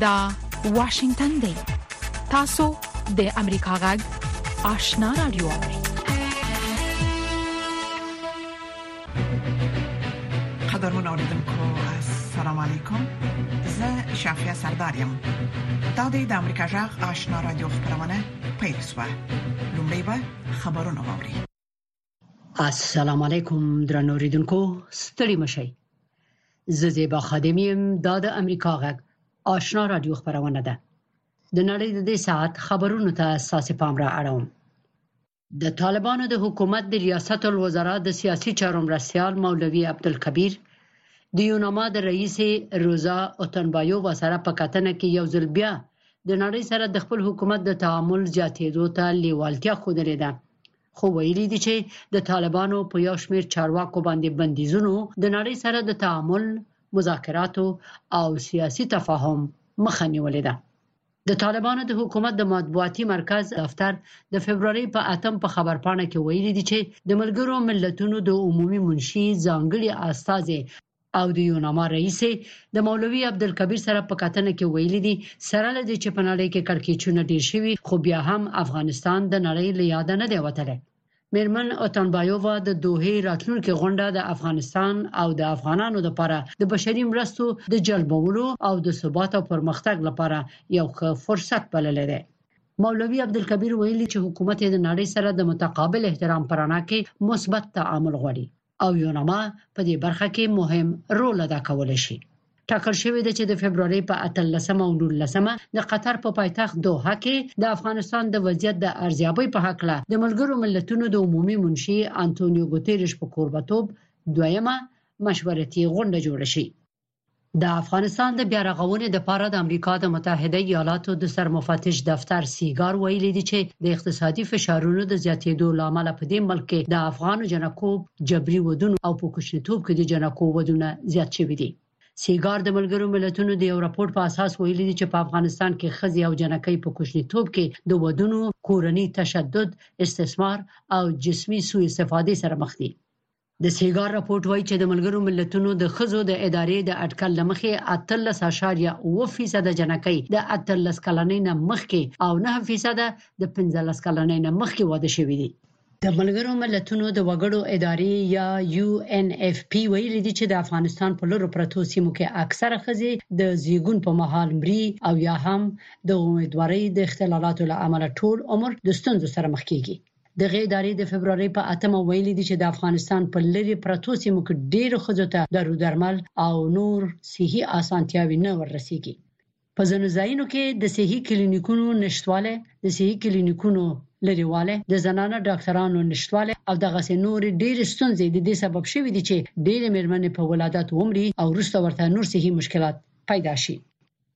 دا واشنگتن دی تاسو د امریکا غږ آشنا رادیو قدرمن اوریدونکو السلام علیکم زه شافیا سردار یم دا د امریکا جغ آشنا رادیو خبرونه پیل شوه لومړی به خبرونه واوري السلام علیکم درنو اوریدونکو ستړي مشئ زه زیبا خادمی یم دا د امریکا جغ آشنا رادیو خبرونه ده د نړۍ د دې ساعت خبرونو ته ساسې پام را اړوم د طالبانو د حکومت د ریاست الوزرا د سیاسي چارو مرستیال مولوي عبدالکبیر د یوناما د رئیس روزا اوتنبایووا سره په کتنه کې یو ځل بیا د نړۍ سره د خپل حکومت د تعامل زیاتېدو ته لیوالتیا ښودلې ده خو ویلي دي چې د طالبانو په یو شمېر چارواکو باندې بندیزونو د نړۍ سره د تعامل مذاکراتو او سیاسي تفاهم مخه نیولې ده د طالبانو د حکومت د مطبوعاتي مرکز دفتر د فبرورۍ په اتم په خبرپاڼه کې ویلي دي چې د ملګرو ملتونو د عمومي منشي ځانګړي استازي او د یوناما رئیس د مولوي عبدالکبیر سره په کتنه کې ویلي دي سره له دې چې په نړۍ کې کړکېچونه ډیر شوي خو بیا هم افغانستان د نړۍ له یاده نه دی وتلی مېرمن اوتانبایووا د دوحې راتلونکې غونډه د افغانستان او د افغانانو لپاره د بشري مرستو د جلبولو او د ثبات او پرمختګ لپاره یو ښه فرصت بللی دی مولوي عبدالکبیر ویلي چې حکومت د نړۍ سره د متقابل احترام پرانا کې مثبت تعامل غواړي او یوناما په دې برخه کې مهم رول ادا کولای شي ټاکل شوې ده چې د فبرवरी په 13 او 19 د قطر په پایتخت دوحه کې د افغانستان د وضعیت د ارزیابۍ په حق له د ملګرو ملتونو د عمومي منشي انټونیو ګوتيريش په کوربتوب دویمه مشورتي غونډه جوړه شي د افغانستان د بیا رغونې لپاره د امریکا د متحده ایالاتو د سرمفتش دفتر سیګار ویلي دي چې د اقتصادي فشارونو د زیاتېدو لامل په دې ملک کې د افغان جنکو جبري ودونو او په کوچنیتوب کې د جنکو ودونه زیات شوي دي سیګار د ملګرو ملتونو د یو راپور په اساس ویلي دي چې په افغانستان کې خزي او جنکۍ په کوچنیتوب کې د ودونو کورنی تشدد استثمار او جسمي سوء استفادې سره مخ دي د سیګار راپورټ وایي چې د ملګرو ملتونو د خزو د ادارې د اټکل لمخې 13.1% جنکۍ د 13 کلنۍ نه مخکې او 9% د 15 کلنۍ نه مخکې واده شوې دي د ملګرو ملتونو د وګړو ادارې یا یو ان اف پی ویلي دي چې د افغانستان په لور پرتو سیمو کې اکثره خزي د زیګون په مهال مري او یا هم د امیدوارۍ د اختلالاتو لامل ټول عمر د ستونزو سره مخ کیږي دغې ادارې د فبرورۍ په اتمه ویلي دي چې د افغانستان په لرې پرتو سیمو کې ډېرو ښځو ته دارو درمل او نور صحي اسانتیاوې نه ورسیږي په ځینو ځایونو کې د صحي کلینیکونو نشټواله د صحي کلینیکونو لريواله د زنانه ډاکټرانو نشټواله او دغه سه نور ډېر ستونزې د دې سبب شوې دي چې ډېر مېرمنې په ولادت ومري او وروسته ورته نور صحي مشکلات پیدا شي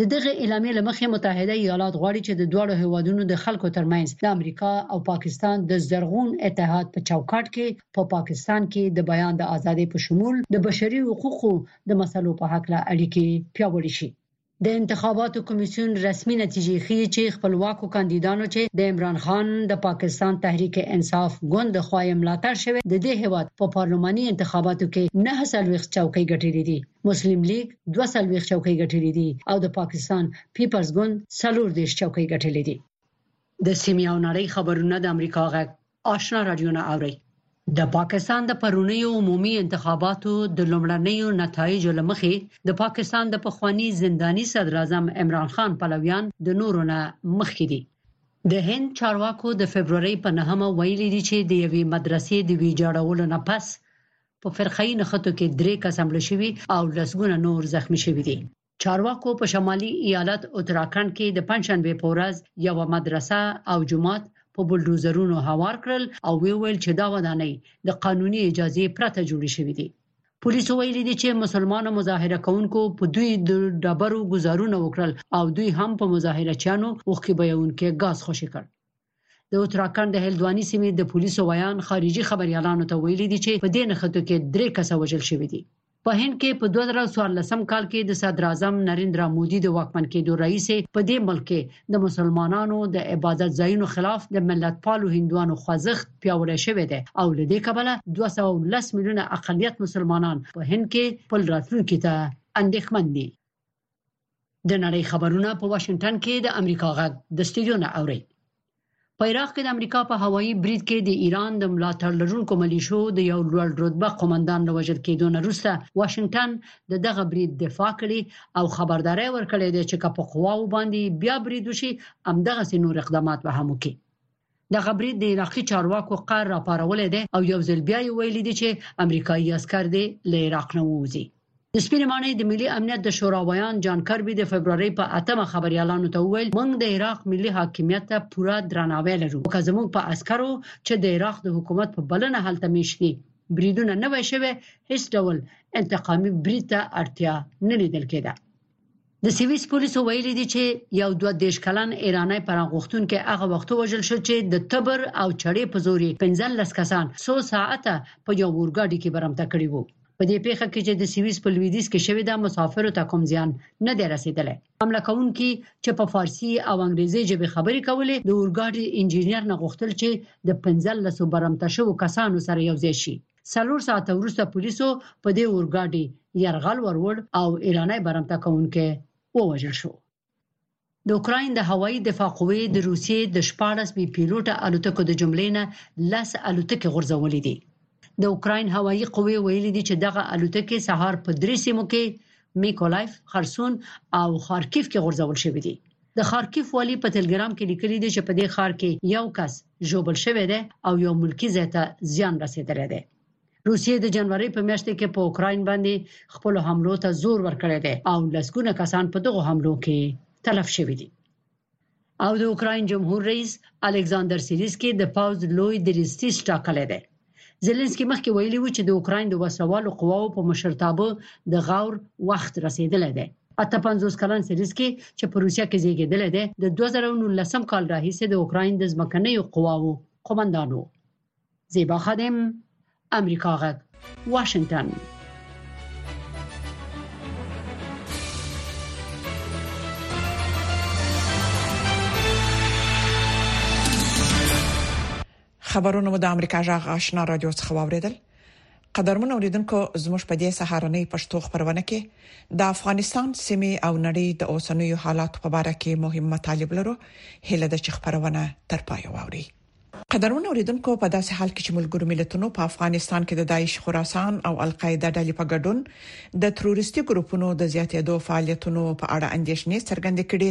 د دغه اعلامیې له مخې متحده ایالات غواړي چې د دواړو هیوادونو د خلکو ترمنځ د امریکا او پاکستان د زرغون اتحاد په چوکاټ کې په پاکستان کې د بیان د ازادۍ په شمول د بشري حقوقو د مسلو په حق له اړیکې پیاوړې شي د انتخاباتو کمیسیون رسمي نتیجې ښیي چې خپلواکو کاندیدانو چې د عمران خان د پاکستان تحریک انصاف ګوند خوا یې ملاتړ شوی د دې هیواد په پارلماني انتخاباتو کې نه سلويخ چوکۍ ګټلې دي مسلم لیګ دوه څلوېښت چوکۍ ګټلې دي او د پاکستان پیپلز ګوند څلور دېرش چوکۍ ګټلې دي. د سیمې او نړۍ خبرونه د امریکا غږ آشنا رادیو نه اورئ. د پاکستان د پرونیو عمومي انتخاباتو د لومړنیو نتایجو له مخې د پاکستان د پخواني زنداني صدراعظم عمران خان پلویان د نورو نه مخکې دي. د هند چارواکو د فبرورۍ په نهمه ویلي دي چې د یوې مدرسې د ویجاړولو نه پس په فرقایي نښتو کې درې کسه مړه شوي او لسګونه نور زخمی شوي دي چارواکو په شمالي ایالت اتراکند کې د پنځشنبه په ورځ یو مدرسه او جماعت په بلډوزرونو هوار کړل او وی ویل چې دا ودانۍ د قانوني اجازه پرته جوړې شوې دي پولیسو ویلي دي چې مسلمانو مظاهره کوونکو په دوی د ډبرو گزارونه وکړل او دوی هم په مظاهره چانو اوخکې بهونکي غاز خوشې کړ د اتراکند د هلدواني سیمې د پولیسو ویان خارجي خبريالانو ته ویلي دي چې په دې نښتو کې درې کسه وژل شوي دي په هند کې په 2014 کال کې د صدر اعظم نریندرا مودي د واکمن کېدو رئیس په دې ملک کې د مسلمانانو د عبادت ځایونو خلاف د ملت پالو هندوانو خوځښت پیاوړی شوی دی او لدې کبله 210 میلیونه اقلیت مسلمانان په هند کې خپل راتلونکي ته اندېښمن دي د نړۍ خبرونه په واشنگټن کې د امریکا غږ د استودیو نه اوري په عراق کې د امریکا په هوایي برید کې د ایران د ملاتړ لرونکو ملیشو د یو لوړ رتبه قومندان له وژل کېدو نه وروسته واشنگټن د دغه برید دفاع کړې او خبرداري ورکړې ده چې که په قواو باندې بیا برید وشي همدغه نور اقدامات به هم وکړي دغه برید د عراقي چارواکو قهر راپارولی دی او یو ځل بیا یې ویلي دي چې امریکایي عسکر دې له عراق نه ووځي. د سپینې ماڼۍ د ملي امنیت د شورا ویاند جان کربي د فبرورۍ په اتمه خبریالانو ته وویل، موږ د عراق ملي حاکمیت ته پوره درناوی لرو، خو که زموږ په عسکرو چې د عراق د حکومت په بلنه هلته مېشت دي، بریدونه نه وای شوي، هېڅ ډول انتقامي برید ته اړتیا نه لیدل کېده. د سویس پولیسو ویلي دي چې یو دوه دیش کلن ایرانی پناه غوښتونکی هغه وخت وژل شو چې د تبر او چړې په زور یې پنځلس کسان څو ساعته په یو اورګاډي کې برمته کړي وو په دې پیښه کې چې د سویس په لویدیځ کې شوې ده مسافرو ته کوم زیان نه دی رسیدلی حمله کوونکي چې په فارسي او انګریزي ژبه خبرې کولې د اورګاډي انجنیر نه غوښتل چې د 15 برمته شوو کسانو سره یو ځای شي څلور ساعته وروسته پولیسو په دې اورګاډي يرغل ورور او ایرانی برمته کونکي ووژل شو د اوکراین د هوایي دفاع قوې د روسیې د 14 بي پیلوټه الوتکو د جملې نه لس الوتکې غورځولې دي د اوکراین هوایي قوې ویلي دي چې دغه الوتکې سهار په درې سیمو کې میکولایف، خرسون او خارکیف کې غورځول شوې دي د خارکیف والي په تلګرام کې لیکلي دي چې په دې ښار کې یو کس ژوبل شوی دی او یو ملکي ځای ته زیان رسیدلی دی. روسیې د جنوري په میاشت کې په اوکراین باندې خپل حملو ته زور ورکړی دی او لسګونه کسان په دغو حملو کې تلف شوي دي. او د اوکراین جمهور رئیس الکساندر سیلیسکی د پوز لوی دریستیز ټاکلی دی. زلنسکي مخکې ویلي و چې د اوکراین د وسلوالو قواو په مشرتابه د غور وخت رسیدلی دی اته پنځوس کلن سریسکي چې په روسیا کې زیږیدلی دی د 2019 کال راهیسې د اوکراین د ځمکنیو قواو قومندان و زیبا خادم امریکا غږ واشنگتن خبرونه مو د امریکا جغ آشنا رادیو څخه واوریدل قدرمن اوریدونکو زموږ په دې سهارنۍ پښتو خبرونه کې د افغانستان سیمه او نړۍ د اوسنوي حالات په اړه کې مهم مطالب لرو هله د چ خبرونه تر پای واوري قدرمن اوریدونکو په داسې حال کې چې ملګرو ملتونو په افغانستان کې د داعش خراسان او القاعده ډلې په ګډون د تروریستي ګروپونو د زیاتیدو فعالیتونو په اړه اندیښنې څرګندې کړې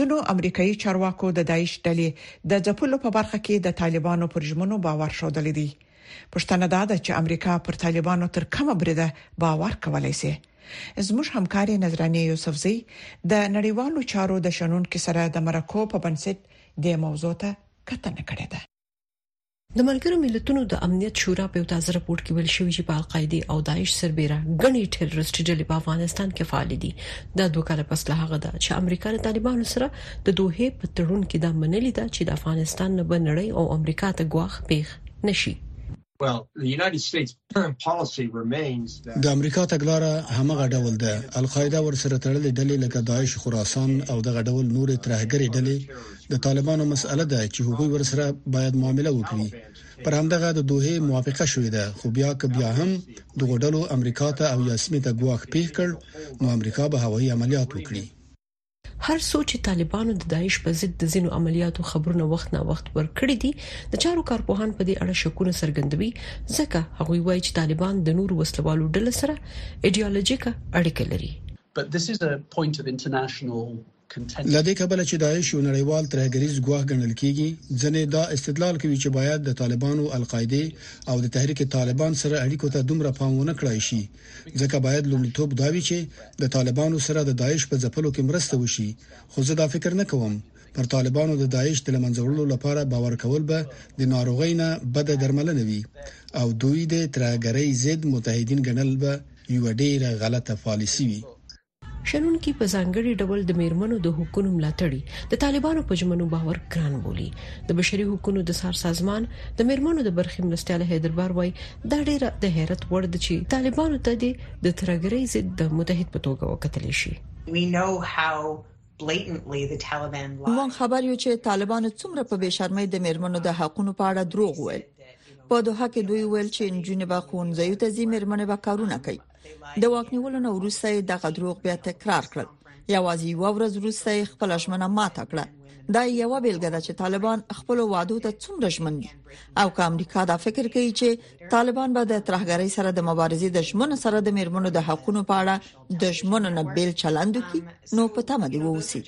ځینو امریکایي چارواکو د داعش ډلې د ځپلو په برخه کې د طالبانو پر ژمنو باور ښودلی دی پښتنه دا ده چې امریکا پر طالبانو تر کومه بریده باور کولای شي زموږ همکاري نظرانه یوسفزۍ د نړیوالو چارو د شنونکو سره د مرکو په بنسټ د موضوع ته کتنه کړې ده د ملګرو ملتونو د امنیت شورا په یو تازه راپور کې ویل شوی چې په القاعده او داعش سربېره غني ټیررست ډلې په افغانستان کې فعال دي دا دوه کاله پس له هغه دا چې امریکا له طالبانو سره د دوه په تړون کې دا منلې ده چې د افغانستان نه بنړی او امریکا ته ګواښ پیښ نشي Well, the United States د امریکا تګلاره همغه ډول ده، القاعده ورسره تړلې ډلې لکه داعش خراسان او دغه ډول نورې ترهګرې ډلې د طالبانو مسئله ده چې هغوی ورسره باید معامله وکړي. پر همدغه د دوه موافقه شوې ده، خو بیا که بیا هم دغه ډلو امریکا ته او یا سیمې ته ګواښ پیښ کړ، نو امریکا به هوایي عملیات وکړي. هر څو چې طالبانو د داعش په ضد د ځینو عملیاتو خبرونه وخت نا وخت ورکړي دي د چارو کارپوهان په دې اړه شکونه څرګندوي ځکه هغوی وایي چې طالبان د نورو وسلوالو ډلو سره ایډیولوژیکه اړیکه لري لدې کبله چې داعش یو نړیوال ترهګریز ګواښ ګڼل کیږي ځنې دا استدلال کوي چې باید د طالبانو القاعده او د تحریک طالبان سره اړیکو ته دومره پام ونه کړای شي ځکه باید لومړیتوب دا وي چې د طالبانو سره د داعش په ځپلو کې مرسته وشي خو زه دا فکر نه کوم پر طالبانو د داعش د لمنځوړلو لپاره باور کول به د ناروغۍ نه بده درملنه وي او دوی د ترهګرۍ ضد متحدین ګڼل به یو ډیره غلطه پالیسی وي شنونکي په ځانګړي ډول د میرمنو د حقوقو ملاتړي د طالبانو په ژمنو باور ګران بولي د بشري حقوقو د سار سازمان د میرمنو د برخې مرستيال حیدربار وای دا ډیره د حیرت وړ ده چې طالبانو ته د ترګرۍ ضد د متحد په توګه وکتل شي مونږ خبر یو چې طالبانو څومره په بشرمۍ د میرمنو د حقوقو په اړه دروغ وایي په دوه کې دوی ویل چې جنبه خونځیو ته زی میرمنې به کارونه کوي د واک نیولو نه وروسته یې دغه دروغ بیا تکرار کړل یوازې یو ورځ وروسته یې خپل ژمنه ماته کړه دا یو بیلګه ده چې طالبان خپل وعده ته څومره ژمن دي او که امریکا دا فکر کوي چې طالبان به د ترهګرۍ سره د مبارزې د ژمن سره د میرمنو د حقوقو په اړه د ژمن نه بیل چلند کوي نو په تمه دی ووسی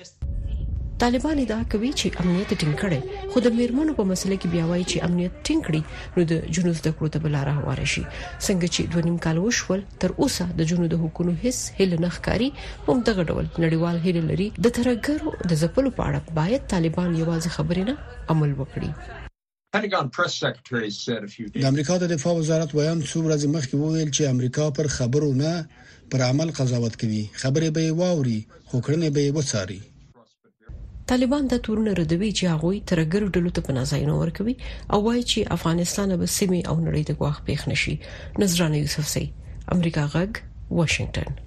طالبان ادعا کوي چې امنیت ټینګ کړي خو د میرمنو په مسله کې بیا وایي چې امنیت ټینګ کړي نو د جنوب د کړو ته بل راو واره شي څنګه چې دوه نیم کال وشول تر اوسه د جنوب د حکومت هیڅ هل نه ښکاری هم دغه ډول نړیوال هل لري د ترګرو د زپلو په اړه باید طالبان یوازې خبرې نه عمل وکړي د امریکا د دفاع وزارت ویاند څو ورځې مخکې وویل چې امریکا پر خبرو نه پر عمل قضاوت کوي خبرې به یې واوري خو کړنې به یې وڅاري طالبان دا تورونه ردوي چې هغه ترګر ډلو ته پناځایونه ورکوي او وایي چې افغانستان به سیمه او نړۍ د ګواښ پیښ نشي نظرانه یوسف سي امریکا غږ واشنگټن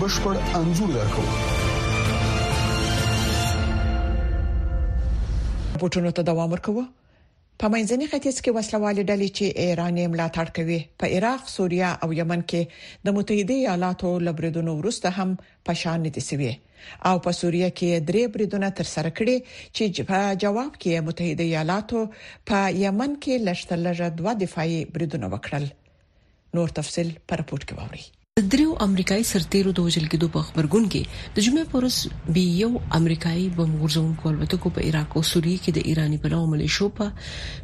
بشپړ انځور درکو رپورټونو ته دوام ورکوه په منځني ختیځ کې وسلوالې ډلې چې ایران یې ملاتړ کوي په عراق، سوریه او یمن کې د متحده ایالاتو لبریدونو وروسته هم په شان نه دي سوي او په سوریه کې درې بریدونه تر سره کړي چې په جواب کې متحده ایالاتو په یمن کې لږترلږه دوه دفاعي بریدونه وکړل نور تفصيل پر رپورت کې ووري د دریو امریکایي سرتیرو د وژل کېدو په خبرګون کې د جمعې پر ورځ بي یو امریکایي بم غورځونکو الوتکو په عراق او سوریه کې د ایراني پلوه ملیشو په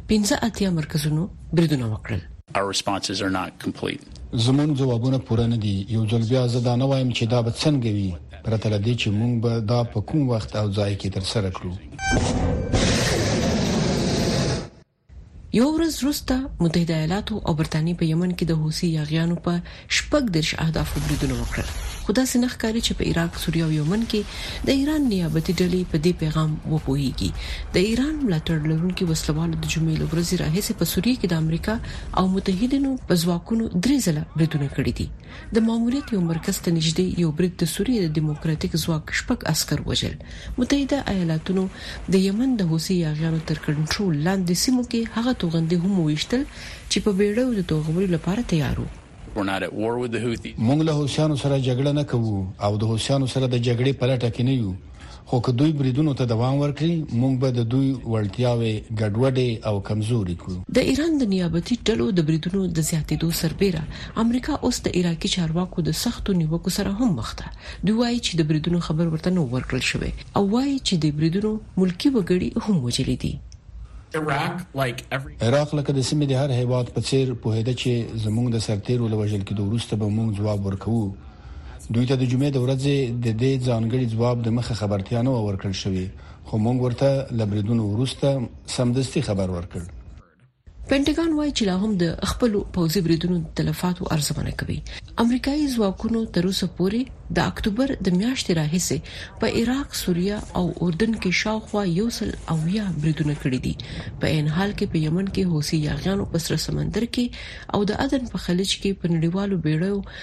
15 اتیا مرکزونو بریدونه وکړل. Our responses are not complete. زموږ ځوابونه پوره نه دي. یو ځل بیا زه دا نه وایم چې دا به څنګه وي، پرته له دې چې موږ به دا په کوم وخت او ځای کې ترسره کړو. یوه ورځ وروسته متحده ایالاتو او برتانیې په یمن کې د حوثي یاغیانو په شپږ دېرش اهدافو بریدونه وکړل، خو داسې نه ښکاري چې په عراق، سوریه او یمن کې د ایران نیابتي ډلې په دې پیغام وپوهېږي. د ایران ملاتړ لرونکي وسلهوالو د جمعې له ورځې راهیسې په سوریه کې د امریکا او متحدینو په ځواکونو درې ځله بریدونه کړي دي. د ماموریت یو مرکز ته نږدې یو برید د سوریې د دیموکراتیک ځواک شپږ عسکر وژل. متحده ایالاتونو د یمن د حوثي یاغیانو تر کنټرول لاندې سیمو کې هغه توغندي هم وویشتل چې په بیړیو د توغولو لپاره تیار وو. مونږ له حوثیانو سره جګړه نه کوو او د حوثیانو سره د جګړې په لټه کې نه یو. خو که دوی بریدونو ته دوام ورکړي، موږ به د دوی وړتیاوې ګډوډې او کمزورې کړو. د ایران د نیابتي ډلو د بریدونو د زیاتېدو سربېره، امریکا اوس د عراقي چارواکو د سختو نیوکو سره هم مخ ده. دوی وايي چې د بریدونو خبر ورته نه و ورکړل شوی او وايي چې دې بریدونو ملکي وګړي هم وژلي دي. عراق لکه د سیمې د هر هېواد په څېر پوهېده چې زموږ د سرتېرو له وژل کېدو وروسته به موږ ځواب ورکوو. دوی ته د جمعې د ورځې د دې ځانګړي ځواب د مخه خبرتیا نه وه ورکړل شوې، خو موږ ورته له بریدونو وروسته سمدستي خبر ورکړ. پنټاګون وايي چې لا هم د خپلو پوځي بریدونو د تلفاتو ارزونه کوي. امریکايي ځواکونو تر اوسه پورې د اکتوبر د میاشتې راهیسې په عراق، سوریه او اردن کې شاوخوا یو سل او اویا بریدونه کړي دي. په عین حال کې په یمن کې حوثي یاغیانو په سره سمندر کې او د عدن په خلیج کې په نړیوالو بیړیو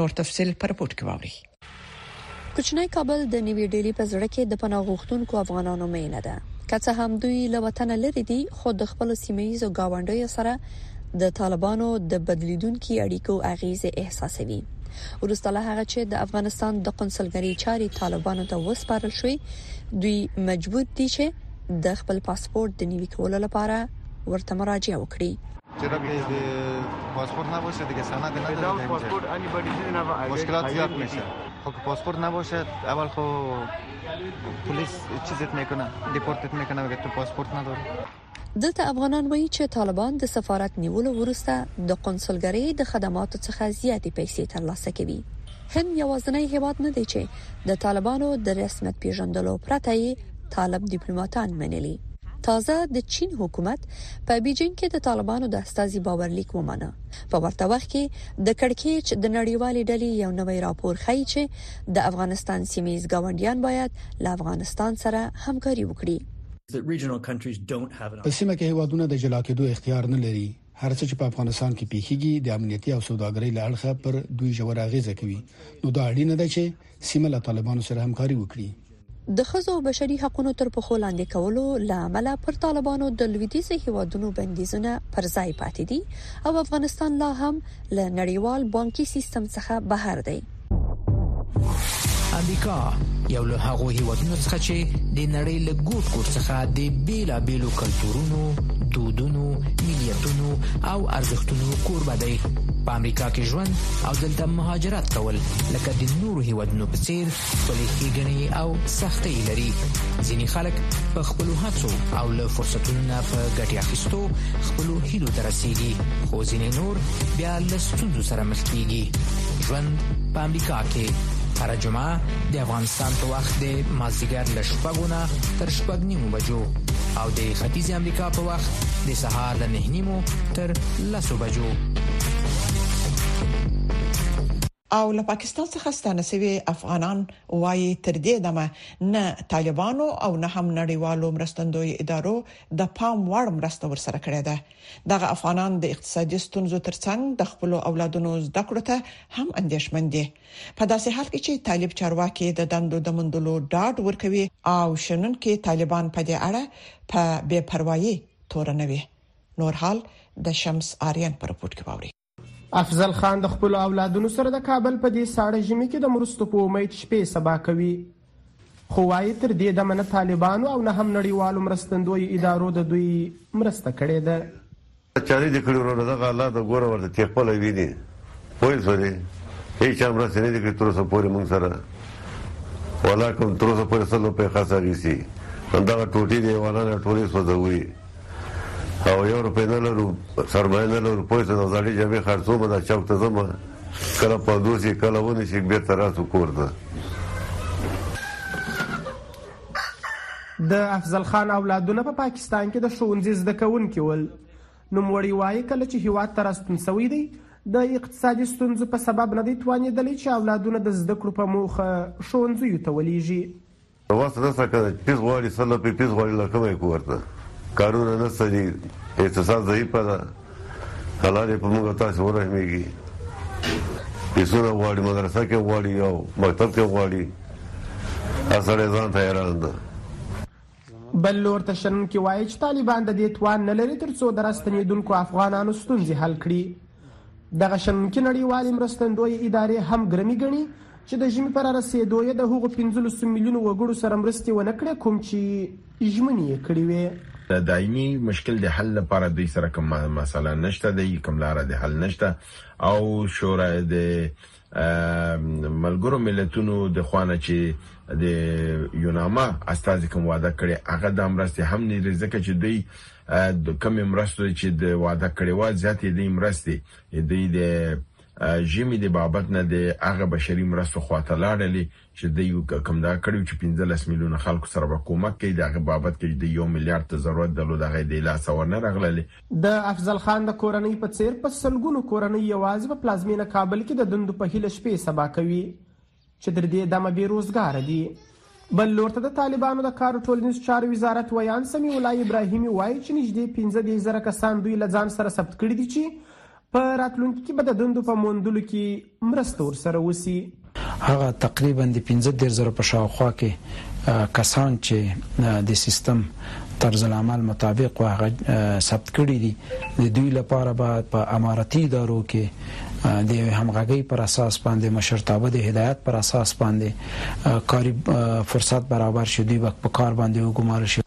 نور تفصيل پر پورت کې واوري کوچنی کابل د نیوی ډیلی په زړه کې د پناه غوښتونکو افغانانو مینه ده که څه هم دوی له وطن لري دي خو د خپل سیمایزو گاونډیو سره د طالبانو د بدلیدونکو اړیکو اغیزې احساسوي ورسته له هغه چې د افغانستان د قونسلګری چاري طالبانو ته وسپارل شوې دوی مجبور دي چې د خپل پاسپورت د نیوی کولو لپاره ورته مراجعه وکړي چېرته کې د پاسپورت نه باشه دیگه سند نه داره دیگه پاسپورت انی با چیزی نه مشکلات زیاد میشه خب پاسپورت نباشه اول خو پلیس چیزت میکنه دیپورتت میکنه اگه تو پاسپورت نداری دلته افغانان وایي چې طالبان د سفارت نیولو وروسته د قونسلګرۍ د خدماتو څخه زیاتې پیسې ترلاسه کوي هند یوازنی هیواد نه دی چې د طالبانو د رسمیت پیژندلو پرته یې طالب دیپلوماټان منلي تازه د چین حکومت په بیجینګ کې د طالبانو د استازي باورلیک ومانه په ورته وخت کې د کڑکېچ د نړیوالې ډلې یو نوی راپور ښیي چې د افغانستان سیمېز گاونډیان باید له افغانستان سره همکاري وکړي په سیمه کې هیوادونه د جلا کېدو اختیار نه لري هر څه چې په افغانستان کې پیښیږي د امنیتي او سوداګرۍ له اړخه پر دوی ژور اغیزه کوي نو دا اړینه ده چې سیمه له طالبانو سره همکاري وکړي د خزو او بشري حقوقو تر پخو لاندې کولو لامل پر طالبانو د لویدیزي هیوادونو بندیزونه پر ځای پاتې دي او افغانستان لا هم له نړیوال بانکي سیستم څخه بهر دی امریکا یو له هغو هیوادونو څخه چې د نړۍ له ګوټ ګوټ څخه د بیلابیلو کلتورونو، دودونو، ملیتونو او ارزښتونو کوربه دی. په امریکا کې ژوند او دلته مهاجرت کول لکه د نورو هیوادونو په څیر خپلې ښېګڼې او سختۍ لري ځینې خلک په خپلو هڅو او له فرصتونو نه په ګټې اخیستو خپلو هیلو ته رسیږي خو ځینې نور بیا له ستونزو سره مخ کیږي ژوند په امریکا کې هر جمعه د افغانستان په وخت د مازیګر له شپږو نه تر شپږ نیمو بجو او د ختیځ امریکا په وخت د سهار له نه نیمو تر لسو بجو او له پاکستان څخه ستانه شوی افغانان وايي تر دې دمه نه طالبانو او نه هم نړیوالو مرستندوی ادارو د پام وړ مرسته ورسره کړې ده دغه افغانان د اقتصادي ستونزو ترڅنګ د خپل اولادونو زده کړو ته هم اندېښمن دي په داسې حال کې چې طالب چارواکي د دندو د مندلو ډاډ ورکوي او شنونکي طالبان په دې اړه په بې پروايي تورنوي نور حال د شمس آرین پر رپورت کې واوري افضل خان د خپلو اولادونو سره د کابل په دې ساړه ژمي کې د مرستو په امید شپې سبا کوي خو وایي تر دې دمه نه طالبانو او نه هم نړیوالو مرستندویو ادارو د دوی مرسته کړې ده چاري دې کړي وروره دغه الله د ګوره ورته چې خپل ویني پوه شوې هیڅ چا مرسته نه دي کړې تر اوسه پورې موږ سره ولا کوم تر اوسه پورې سلو پیسې اخیستي همدغه ټوټې دې حیوانان ټولې سوځوي او یو روپۍ نه لرو سرمایه نه لرو پوه ته د زړې جامې خرڅومه دا چوک ته ځم کله پندوس یې کله ونې شي بېرته راسو کور ته د افضل خان اولادونه په پا پاکستان کې د ښوونځي زده کوونکي ول نوموړی وایي کله چې هیواد ته راستون سوی دی د اقتصادي ستونزو په سبب نه دی توانېدلی چې اولادونه د زده کړو په موخه ښوونځیو ته ولیږي ته وخت نسته که پیس غواړي څه له پیس غواړي له کومه یې کو ورته کارونه نسته دي اقتصاد ضعیفه ده الله دې په موږ تاسو ورحمېږي پیسونه غواړي مدرسه کې غواړي او مکتب کې غواړي هر سړی ځان ته حیران ده بل لور ته شنونکي وایي چې طالبان د دې توان نه لري ترڅو د راستنېدونکو افغانانو ستونزې حل کړي دغه شنونکي نړیوالې مرستندویې ادارې هم ګرمي ګڼي چې د ژمي پر رسېدو یې د هغو 15 میلیونو وګړو سره مرستې ونه کړې کوم چې ژمنې یې کړې وې. د دایمي مشکل د حل لپاره دوی سره کومه مسله نشته دی، کوم لاره د حل نشته او شورا د ملګرو ملتونو د خوانه چې د یوناما استاد کوم وعده کړي هغه د امرستي هم نه لري ځکه چې دوی د کم امرستو چې د وعده کړي و زیاتې د امرستي د د جیمی د بابت نه د هغه بشري مرستو خواته لاړلې چې د یو کوم دا کړیو چې 15 میلیونه خلکو سره به کومک کوي دغه بابت کې د یو میلیارډ ته ضرورت درلود هغه د لاس و نه رغلل د افضل خان د کورنۍ په څیر په سلګونو کورنۍ یوازې په پلازمینه کابل کې د دندو په هله شپې سبا کوي چې تر دې دمه بې روزګار دي بل لور ته د طالبانو د کار ټولنیز چارو وزارت ویان سمیع الله ابراهیمي وایي چې نږدې 15 زره کسان دوی له ځان سره ثبت کړي دي چې په راتلونکي کې به د دندو په موندلو کې مرسته ورسره وشي. هغه تقریبا د پنځه دېرش زره په شاوخوا کې کسان چې د سیستم طرزالعمل مطابق و هغه ثبت کړي دي د دوی لپاره به په امارتي ادارو کې د همغږۍ پر اساس باندې مشرتابه د هدایت پر اساس باندې کاري فرصت برابر شي دوی به په کار باندې وګمارل شي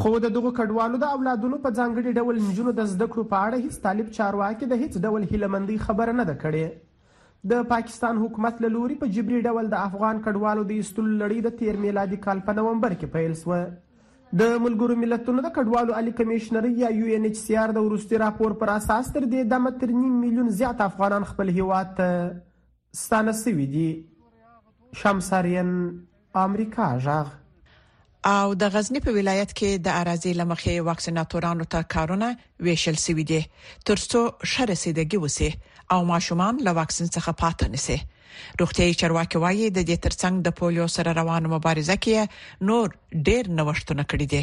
خو د دغو کډوالو د اولادونو په ځانګړي ډول نجونو د زده کړو په اړه هیڅ طالب چارواکي د هیڅ ډول هیله مندۍ خبره نه ده کړې. د پاکستان حکومت له لوري په جبري ډول د افغان کډوالو د ایستلو لړۍ د تیر میلادي کال په نومبر کې پیل شوه. د ملګرو ملتونو د کډوالو عالي کمېشنرۍ یا یو ان ایچ سي آر د وروستي راپور پر اساس تر دې دمه تر نیم میلیون زیات افغانان خپل هیواد ته ستانه سوي دي شمسارين امريکا ږغ. او د غزني په ولایت کې د اراضي لمخې واکسیناتورانو ته کارونه ویشل شوي دي ترڅو ښه رسیدګي وشي او ماشومان له واکسین څخه پاتې نشي روغتيايي چارواکي وايي د دې ترڅنګ د پولیو سره روانه مبارزه کې نور ډیر نوښتونه کړی دي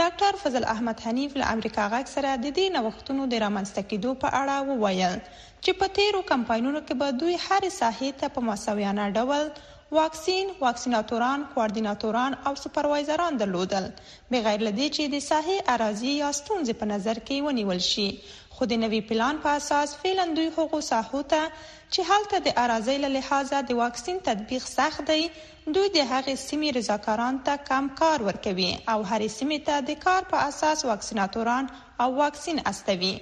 ډاکټر فضل احمد حنیف له امریکا غږ سره د دې نوښتونو د رامنځته کېدو په اړه وویل چې په تېرو کمپاینونو کې به دوی هرې ساحې ته په مساویانه ډول واکسین، واکسیناتوران، کواردیناتوران او سوپروایزران درلودل بغیر له دې چې د ساحې اراضي یا ستونزې په نظر کې ونیول شي خو د نوي پلان په اساس فعلا دوی هغو ساحو ته چې هلته د اراضۍ له لحاظه د واکسین تطبیق سخت دی دوی د هغې سیمې رضاکاران ته کم کار ورکوي او هرې سیمې ته د کار په اساس واکسیناتوران او واکسین استوي.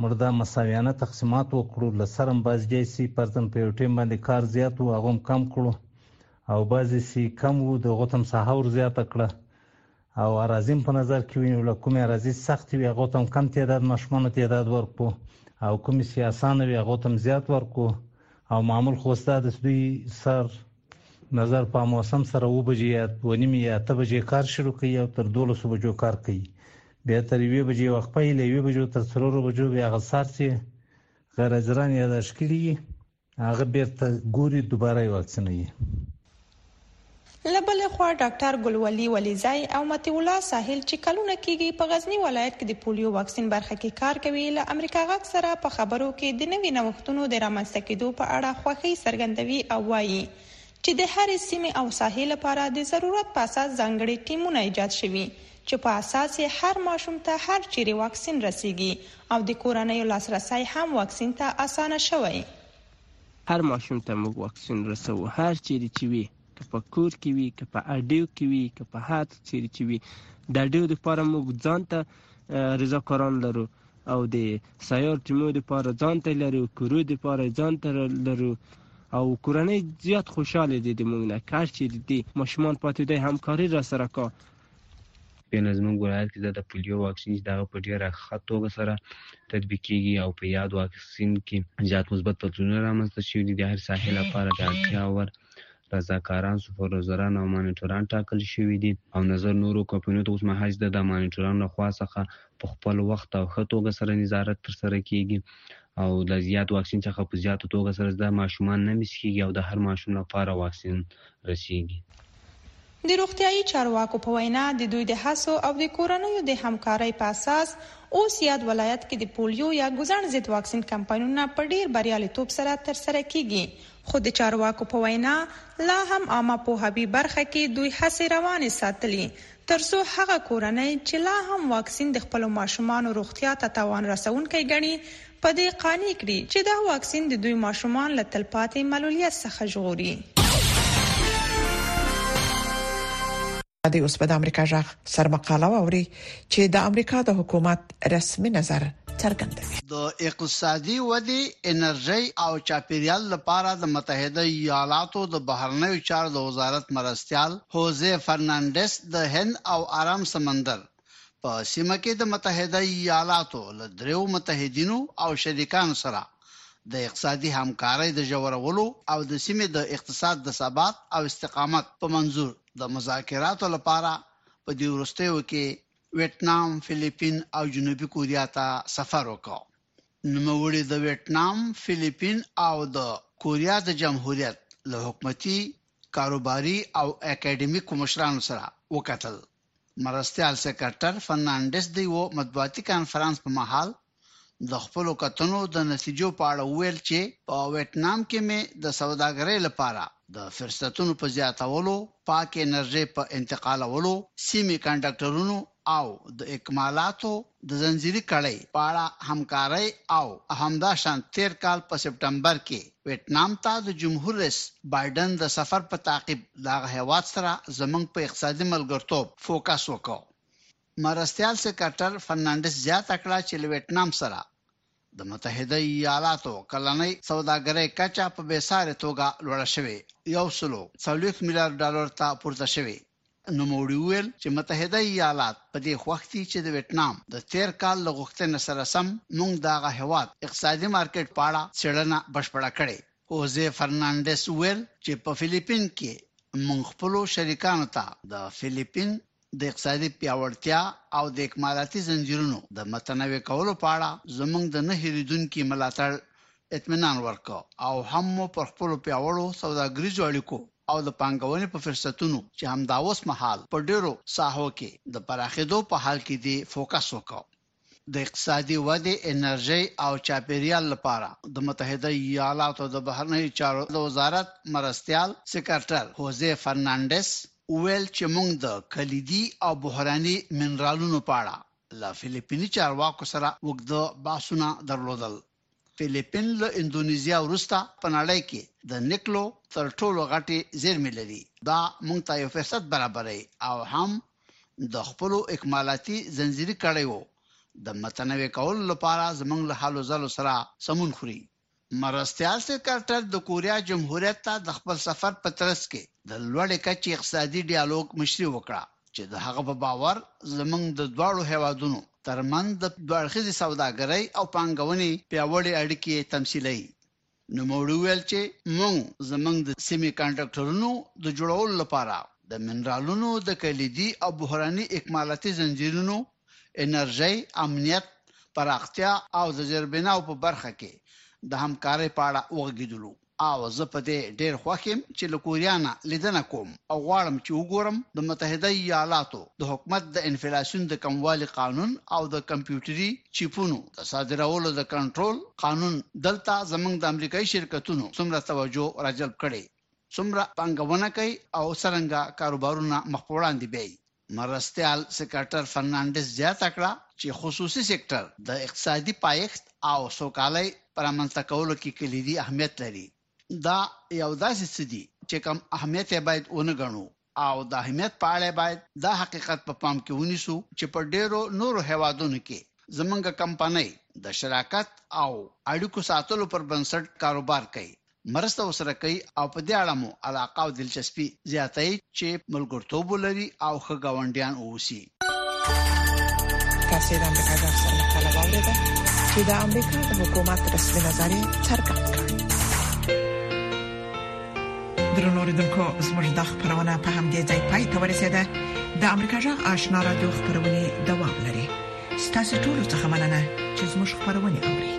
مړ دا مساویانه تقسیمات وکړو له سره هم بعضې جای سي پرتن په یو ټیم باندې کار زیات وو هغه هم کم کړو او بعضې سي کم وو د هغو ته هم ساحه ور زیاته کړه او اراضیم په نظر کې وینو له کومې اراضي سختې وي هغو ته هم کم تعداد ماشومانو تعداد ورکو او کومې چې اسانه وي هغو ته هم زیات ورکو او معمول خو ستا د دوی سر نظر په موسم سره و بجې یا و نیمې یا اته بجې کار شروع کوي او تر دولسو بجو کار کوي بیا تر یوې بجې وخت پیل یوې بجو تر څلورو بجو بیا هغه سر چې غیر حاضران یاداش کړي هغه بیرته ګوري دوباره یې واکسینوي. له بلې خوا ډاکټر ګلولي ولیزی او مطیع الله ساحل چې کلونه کېږي په غزني ولایت کې د پولیو واکسین برخه کې کار کوي، له امریکا غږ سره په خبرو کې د نوي نوښتونو د رامنځته کېدو په اړه خوښي څرګندوي او وايي، چې د هرې سیمې او ساحې لپاره د ضرورت په اساس ځانګړي ټیمونه ایجاد شوي، چې په اساس یې هر ماشوم ته هر چیرې واکسین رسیږي او د کورنیو لاسرسی هم واکسین ته اسانه شوی. هر ماشوم ته موږ واکسین رسوو هر چیرې چې وي، که په کور کې وي، که په اډیو کې وي، که په هر چیرې چې وي. د اډیو لپاره موږ ځان ته رضاکاران لرو او د سیار ټیمو لپاره ځان ته لرو، کورو لپاره ځان ته لرو او کورنۍ زیات خوشاله دي د موږ نه که هر چیرې دي ماشومان پاتې دی همکاري را سره کا پېنه زموږ ولایت کې د پولیو واکسین چې د هغه په ډېره ښه توګه سره تطبیق کېږي او په یاد واکسین کې زیات مثبت بدلونونه رامنځته شوي دي د هر ساحې لپاره د اړتیا ور رضاکاران سوپروزران او مانیټوران ټاکل شوي دي او نظر نورو کمپنیو ته اوس مهال چې د مانیټورانو له خوا څخه په خپل وخت او ښه توګه سره نظارت ترسره کېږي او د زیات واکسین څخه په زیاتو توګه سره د ماشومان نه مس کېږي او د هر ماشوم لپاره واکسین رسېږي د روغتیايي چارواکو په وینا، د دوی د هڅو او د کورنیو د همکارۍ په اساس اوس یاد ولایت کې د پولیو یا ګوزڼ ضد واکسین کمپاینونه په ډېر بریالیتوب سره ترسره کېږي، خو د چارواکو په وینا، لا هم عامه پوهاوي برخه کې دوی هڅې روانې ساتلي، ترڅو هغه کورنۍ چې لا هم واکسین د خپلو ماشومانو روغتیا ته تاوان رسوونکی ګڼي، په دې قانع کړي چې دا واکسین د دوی ماشومان له تلپاتې معلولیت څخه ژغوري. دی اوس به د امریکا جغ سرمقاله ووري چې د امریکا د حکومت رسمي نظر څرګندوي د اقتصادي ودی انرژي او چاپیریال لپاره د متحده ایالاتو د بهرنیو چارو د وزارت مرستيال هوزه فرناندس د هند او آرام سمندر په سیمه کې د متحده ایالاتو له دریو متحدینو او شریکانو سره د اقتصادي همکارۍ د ژورولو او د سیمې د اقتصاد د ثبات او استقامت په منظور د مذاکراتو لپاره په دې وروستیو کې ویتنام، فلیپین او جنوبي کوریا ته سفر وکړ. نوموړي د ویتنام، فلیپین او د کوریا د جمهوریت له حکومتي، کاروباري او اکاډمیکو مشرانو سره وکتل. مرستیال سیکرټر فرنانډیس د یوه مطبوعاتي کانفرانس په مهال د خپلو کتنو د نتیجو په اړه وویل چې په ویتنام کې مې د سوداګرۍ لپاره د فرصتونو په زیاتولو، پاکې انرژۍ په انتقالولو، سیمي کنډکټرونو او د اکمالاتو، د ځنځیري کړۍ په اړه همکارۍ او همدا شان تېر کال په سپټمبر کې ویتنام ته د جمهور رئیس بایډن د سفر په تعقیب له هغه هېواد سره زموږ په اقتصادي ملګرتوب فوکس وکړ. مرستیال سکرټر فرنانډس زیاته کړه چې له ویتنام سره د متحده ایالاتو کلنۍ سوداګرۍ کچه په بې سارې توګه لوړه شوې، یو سلو څلوېښت میلیارد ډالرو ته پورته شوې. نوموړي وویل چې متحده ایالات په دې خوښ دي چې د ویتنام د تېر کال له غوښتنې سره سم موږ د هغه هېواد اقتصادي مارکېټ په اړه څېړنه بشپړه کړې. هوزې فرنانډېس وویل چې په فلیپین کې موږ خپلو شریکانو ته د فلیپین د اقتصادي پیاوړتیا او د اکمالاتي ځنځیرونو د متنوع کولو په اړه زموږ د نه هېرېدونکي ملاتړ اطمینان ورکړ او هم مو پر خپلو پیاوړو سوداګریزو اړیکو او د پانګونې په فرصتونو چې همدا اوس مهال په ډېرو ساحو کې د پراخېدو په حال کې دي فوکس وکړ. د اقتصادي ودې، انرژۍ او چاپېریال لپاره د متحده ایالاتو د بهرنیو چارو د وزارت مرستیال سکرټر هوزې فرنانډس وویل چې موږ د کلیدي او بحراني منرالونو په اړه له فلیپیني چارواکو سره اوږده بحثونه درلودل. فلیپین له اندونیزیا وروسته په نړۍ کې د نکلو تر ټولو غټې زیرمې لري. دا موږ ته یو فرصت برابروي او هم د خپلو اکمالاتي ځنځیري کړیو د متنوع کولو لپاره زموږ له هلو ځلو سره سمون خوري. مرستیال سیکرټر د کوریا جمهوریت ته د خپل سفر په ترڅ کې د لوړې کچې اقتصادي ډیالوګ مشري وکړه. چې د هغه په باور زمونږ د دواړو هیوادونو ترمنځ د دوړخیزې سوداګرۍ او پانګونې پیاوړې اړیکې تمثیلوي نو موړي ویل چې مونږ زمونږ د سیمي کانټراکټرونو د جوړولو لپاره د منرالونو د کلیدي او بحراني اکمالاتي زنجیرونو انرژي امنیت پراختیا او د زیربناو په برخه کې د همکارۍ په اړه وغږیدلو او زه په دې ډېر خوښ یم چې له کوریا نه لیدنه کوم او غواړم چې وګورم د متحده ایالاتو د حکومت د انفلاسیون د کموالي قانون او د کمپیوټري چیپونو د صادرولو د کنټرول قانون دلته زمونږ د امریکایي شرکتونو څومره توجه راجلب کړي څومره پانګونه کوي او څرنګه کاروبارونه مخ په وړاندې بیایي مرستیال سکرټر فرنانډیز زیاته کړه چې خصوصي سکټر د اقتصادي پایښت او سوکالۍ په رامنځته کولو کې کلیدي اهمیت لري. دا یو داسې څه دي چې کم اهمیت یې باید ونه ګڼو او د اهمیت په اړه باید دا حقیقت په پام کې ونیسو چې په ډېرو نورو هېوادونو کې زموږ کمپنۍ د شراکت او اړیکو ساتلو پر بنسټ کاروبار کوي، مرسته ورسره کوي او په دې اړه مو علاقه او دلچسپي زیاتوي چې ملګرتوب ولري او ښه ګاونډیان اوسي. تاسو د امریکا د افسر مقاله واوریده چې د امریکا د حکومت رسمي نظر یې څرګند کړ. درنو ریدونکو زموږ د خبرونه په همدې ځای پای ته ورسیده د امریکا جغ آشنا را دوه خبرونه دوام لري ستاسو ټول څه مننه چې زموږ خبرونه اوري